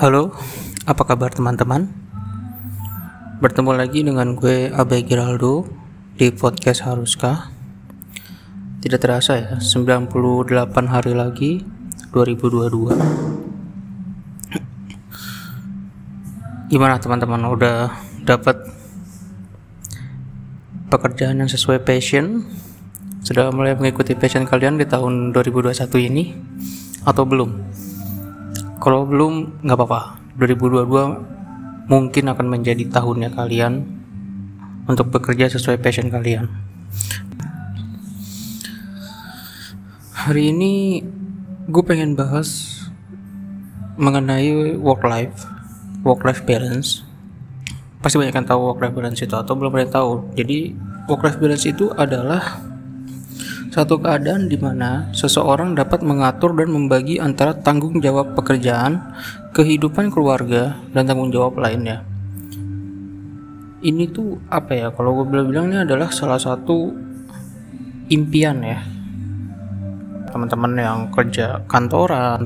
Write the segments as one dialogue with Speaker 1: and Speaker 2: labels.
Speaker 1: Halo, apa kabar teman-teman? Bertemu lagi dengan gue Abe Giraldo di podcast Haruskah? Tidak terasa ya, 98 hari lagi 2022. Gimana teman-teman udah dapat pekerjaan yang sesuai passion? Sudah mulai mengikuti passion kalian di tahun 2021 ini atau belum? Kalau belum, nggak apa-apa. 2022 mungkin akan menjadi tahunnya kalian untuk bekerja sesuai passion kalian. Hari ini gue pengen bahas mengenai work life, work life balance. Pasti banyak yang tahu work life balance itu atau belum pernah tahu. Jadi work life balance itu adalah satu keadaan di mana seseorang dapat mengatur dan membagi antara tanggung jawab pekerjaan, kehidupan keluarga, dan tanggung jawab lainnya. Ini tuh apa ya? Kalau gue bilang-bilang ini adalah salah satu impian ya teman-teman yang kerja kantoran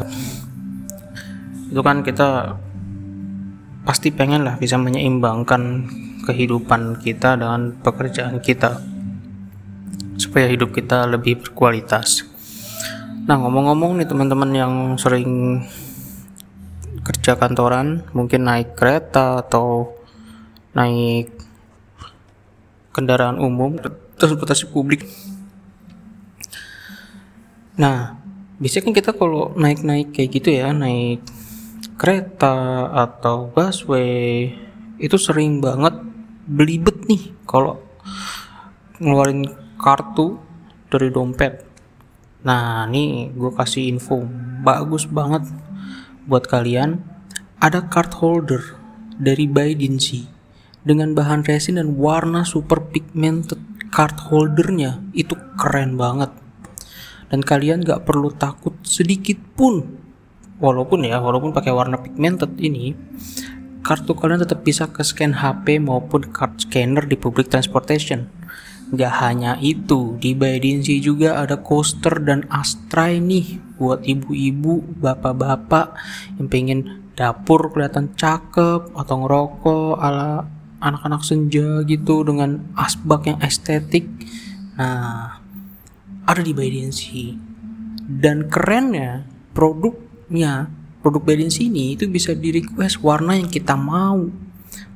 Speaker 1: itu kan kita pasti pengen lah bisa menyeimbangkan kehidupan kita dengan pekerjaan kita supaya hidup kita lebih berkualitas. Nah, ngomong-ngomong nih teman-teman yang sering kerja kantoran, mungkin naik kereta atau naik kendaraan umum, transportasi publik. Nah, biasanya kan kita kalau naik-naik kayak gitu ya, naik kereta atau busway itu sering banget belibet nih kalau ngeluarin kartu dari dompet. Nah, ini gue kasih info bagus banget buat kalian. Ada card holder dari Baidensi dengan bahan resin dan warna super pigmented card holdernya itu keren banget. Dan kalian gak perlu takut sedikit pun walaupun ya walaupun pakai warna pigmented ini kartu kalian tetap bisa ke scan HP maupun card scanner di public transportation Gak hanya itu, di Baidinsi juga ada coaster dan astray nih buat ibu-ibu, bapak-bapak yang pengen dapur kelihatan cakep atau ngerokok ala anak-anak senja gitu dengan asbak yang estetik. Nah, ada di Baidinsi. Dan kerennya produknya, produk Baidinsi ini itu bisa di request warna yang kita mau.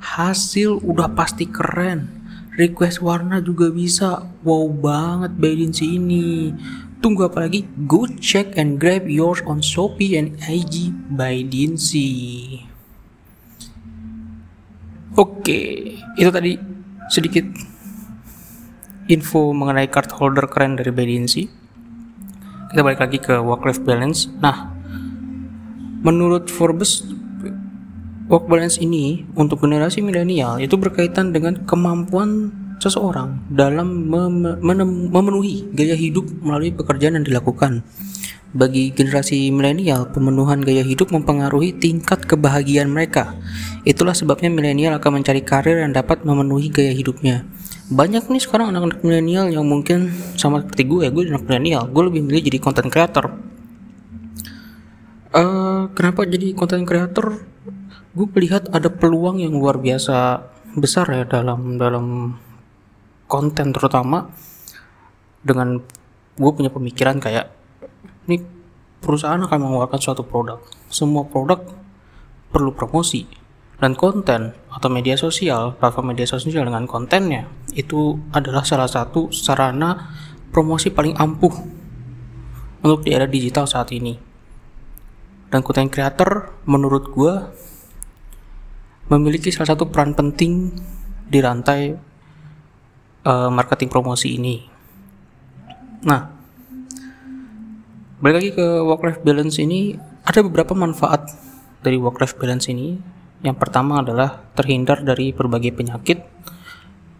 Speaker 1: Hasil udah pasti keren request warna juga bisa. Wow banget Baidin ini tunggu apa lagi? Go check and grab yours on Shopee and IG by Dinsi oke itu tadi sedikit info mengenai card holder keren dari Baidinsi kita balik lagi ke work life balance. Nah menurut Forbes Work balance ini untuk generasi milenial itu berkaitan dengan kemampuan seseorang dalam mem memenuhi gaya hidup melalui pekerjaan yang dilakukan. Bagi generasi milenial, pemenuhan gaya hidup mempengaruhi tingkat kebahagiaan mereka. Itulah sebabnya milenial akan mencari karir yang dapat memenuhi gaya hidupnya. Banyak nih sekarang anak-anak milenial yang mungkin sama seperti gue, gue anak milenial, gue lebih milih jadi content creator. Uh, kenapa jadi content creator? Gue melihat ada peluang yang luar biasa besar ya dalam dalam konten terutama. Dengan gue punya pemikiran kayak ini perusahaan akan mengeluarkan suatu produk. Semua produk perlu promosi dan konten atau media sosial platform media sosial dengan kontennya itu adalah salah satu sarana promosi paling ampuh untuk di era digital saat ini. Dan konten creator menurut gue memiliki salah satu peran penting di rantai uh, marketing promosi ini. Nah, balik lagi ke work life balance ini, ada beberapa manfaat dari work life balance ini. Yang pertama adalah terhindar dari berbagai penyakit.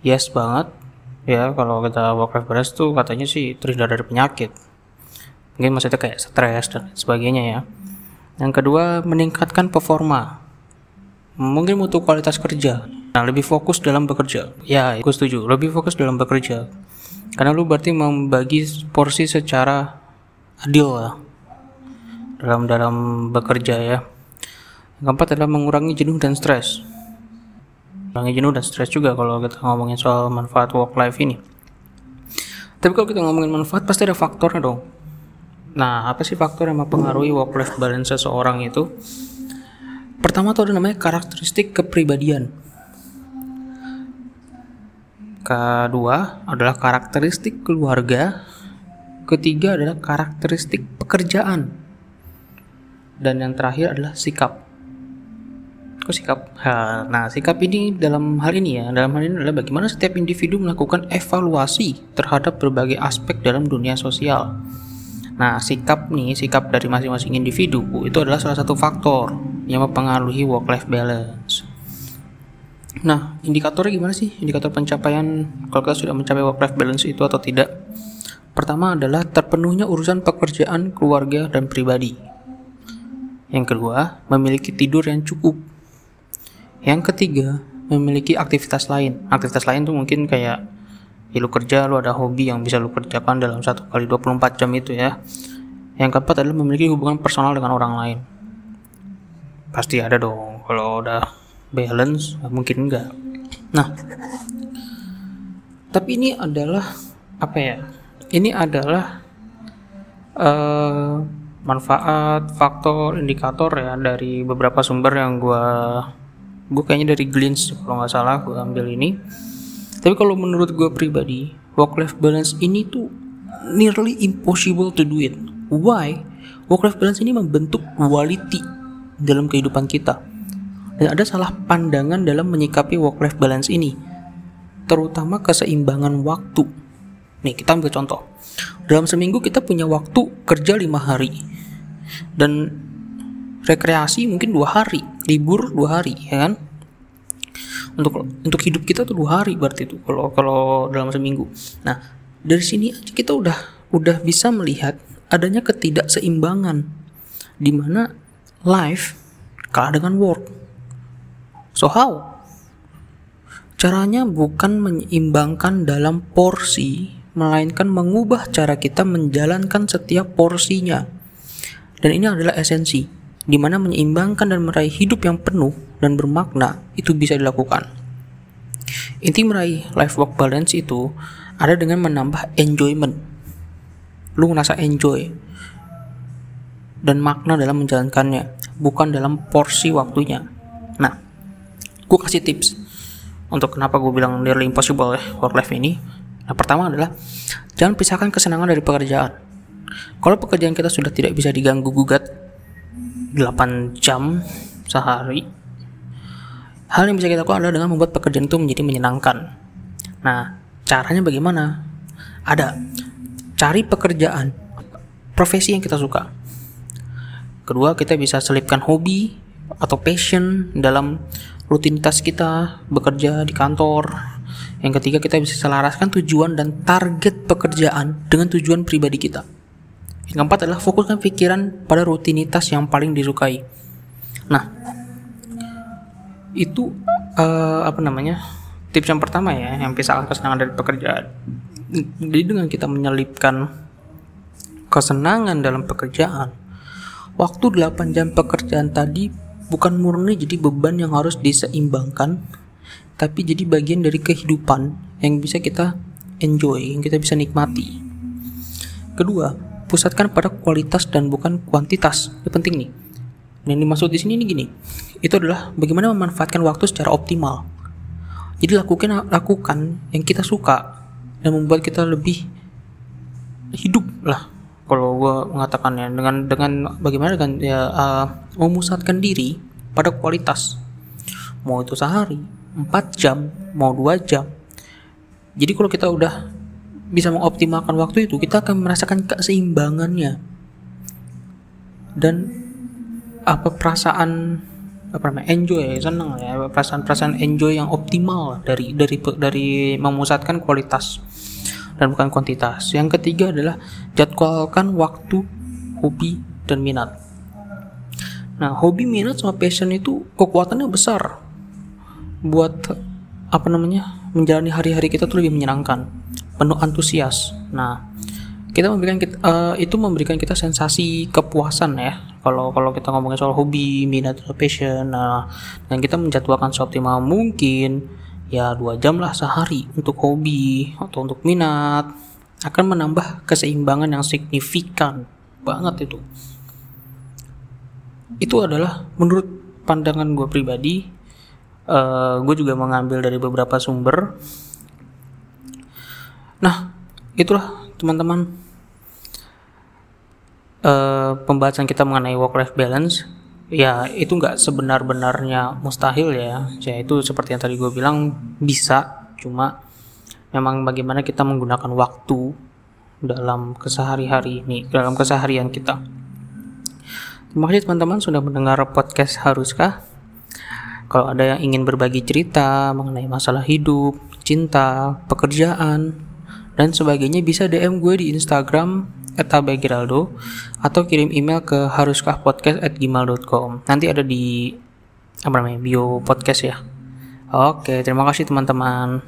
Speaker 1: Yes banget. Ya, kalau kita work life balance tuh katanya sih terhindar dari penyakit. Mungkin maksudnya kayak stres dan sebagainya ya. Yang kedua, meningkatkan performa mungkin butuh kualitas kerja nah lebih fokus dalam bekerja ya aku setuju lebih fokus dalam bekerja karena lu berarti membagi porsi secara adil lah dalam dalam bekerja ya. Yang keempat adalah mengurangi jenuh dan stres. Mengurangi jenuh dan stres juga kalau kita ngomongin soal manfaat work life ini. Tapi kalau kita ngomongin manfaat pasti ada faktornya dong. Nah, apa sih faktor yang mempengaruhi work life balance seseorang itu? Pertama tuh ada namanya karakteristik kepribadian. Kedua adalah karakteristik keluarga. Ketiga adalah karakteristik pekerjaan. Dan yang terakhir adalah sikap. Kok sikap? Nah, sikap ini dalam hal ini ya, dalam hal ini adalah bagaimana setiap individu melakukan evaluasi terhadap berbagai aspek dalam dunia sosial. Nah, sikap nih, sikap dari masing-masing individu itu adalah salah satu faktor yang mempengaruhi work-life balance. Nah, indikatornya gimana sih? Indikator pencapaian kalau kita sudah mencapai work-life balance itu atau tidak? Pertama adalah terpenuhnya urusan pekerjaan, keluarga, dan pribadi. Yang kedua, memiliki tidur yang cukup. Yang ketiga, memiliki aktivitas lain. Aktivitas lain tuh mungkin kayak ya lu kerja, lu ada hobi yang bisa lu kerjakan dalam satu kali 24 jam itu ya. Yang keempat adalah memiliki hubungan personal dengan orang lain. Pasti ada dong. Kalau udah balance, mungkin enggak. Nah, tapi ini adalah apa ya? Ini adalah uh, manfaat, faktor, indikator ya dari beberapa sumber yang gue gue kayaknya dari Glints kalau nggak salah gue ambil ini tapi kalau menurut gue pribadi work life balance ini tuh nearly impossible to do it why work life balance ini membentuk quality dalam kehidupan kita. Dan ada salah pandangan dalam menyikapi work life balance ini terutama keseimbangan waktu. Nih kita ambil contoh. Dalam seminggu kita punya waktu kerja lima hari dan rekreasi mungkin dua hari libur dua hari ya kan? Untuk untuk hidup kita tuh dua hari berarti itu kalau kalau dalam seminggu. Nah dari sini aja kita udah udah bisa melihat adanya ketidakseimbangan di mana life kalah dengan work so how caranya bukan menyeimbangkan dalam porsi melainkan mengubah cara kita menjalankan setiap porsinya dan ini adalah esensi di mana menyeimbangkan dan meraih hidup yang penuh dan bermakna itu bisa dilakukan. Inti meraih life work balance itu ada dengan menambah enjoyment. Lu ngerasa enjoy dan makna dalam menjalankannya, bukan dalam porsi waktunya. Nah, gue kasih tips untuk kenapa gue bilang nearly impossible ya work life ini. Nah, pertama adalah jangan pisahkan kesenangan dari pekerjaan. Kalau pekerjaan kita sudah tidak bisa diganggu gugat 8 jam sehari hal yang bisa kita lakukan adalah dengan membuat pekerjaan itu menjadi menyenangkan nah caranya bagaimana ada cari pekerjaan profesi yang kita suka kedua kita bisa selipkan hobi atau passion dalam rutinitas kita bekerja di kantor yang ketiga kita bisa selaraskan tujuan dan target pekerjaan dengan tujuan pribadi kita yang keempat adalah fokuskan pikiran pada rutinitas yang paling disukai. Nah, itu uh, apa namanya? Tips yang pertama ya, yang pisahkan kesenangan dari pekerjaan. Jadi dengan kita menyelipkan kesenangan dalam pekerjaan, waktu 8 jam pekerjaan tadi bukan murni jadi beban yang harus diseimbangkan, tapi jadi bagian dari kehidupan yang bisa kita enjoy, yang kita bisa nikmati. Kedua, pusatkan pada kualitas dan bukan kuantitas. Ini penting nih. Yang dimaksud di sini ini gini. Itu adalah bagaimana memanfaatkan waktu secara optimal. Jadi lakukan lakukan yang kita suka dan membuat kita lebih hidup lah kalau gue mengatakannya dengan dengan bagaimana dengan ya uh, memusatkan diri pada kualitas. Mau itu sehari 4 jam mau dua jam. Jadi kalau kita udah bisa mengoptimalkan waktu itu kita akan merasakan keseimbangannya. Dan apa perasaan apa namanya enjoy senang ya perasaan-perasaan enjoy yang optimal dari dari dari memusatkan kualitas dan bukan kuantitas. Yang ketiga adalah jadwalkan waktu hobi dan minat. Nah hobi minat sama passion itu kekuatannya besar. Buat apa namanya menjalani hari-hari kita tuh lebih menyenangkan penuh antusias. Nah, kita memberikan kita, uh, itu memberikan kita sensasi kepuasan ya. Kalau kalau kita ngomongin soal hobi minat atau passion nah dan kita menjadwalkan seoptimal mungkin ya dua jam lah sehari untuk hobi atau untuk minat. Akan menambah keseimbangan yang signifikan banget itu. Itu adalah menurut pandangan gue pribadi uh, eh, gue juga mengambil dari beberapa sumber. Nah itulah teman-teman uh, pembahasan kita mengenai work life balance ya itu nggak sebenar-benarnya mustahil ya. Ya itu seperti yang tadi gue bilang bisa. Cuma memang bagaimana kita menggunakan waktu dalam kesehari-hari ini dalam keseharian kita. Terima kasih teman-teman sudah mendengar podcast haruskah? Kalau ada yang ingin berbagi cerita mengenai masalah hidup cinta pekerjaan dan sebagainya bisa DM gue di Instagram @abegiraldo atau kirim email ke haruskahpodcast@gmail.com. Nanti ada di apa namanya bio podcast ya. Oke, terima kasih teman-teman.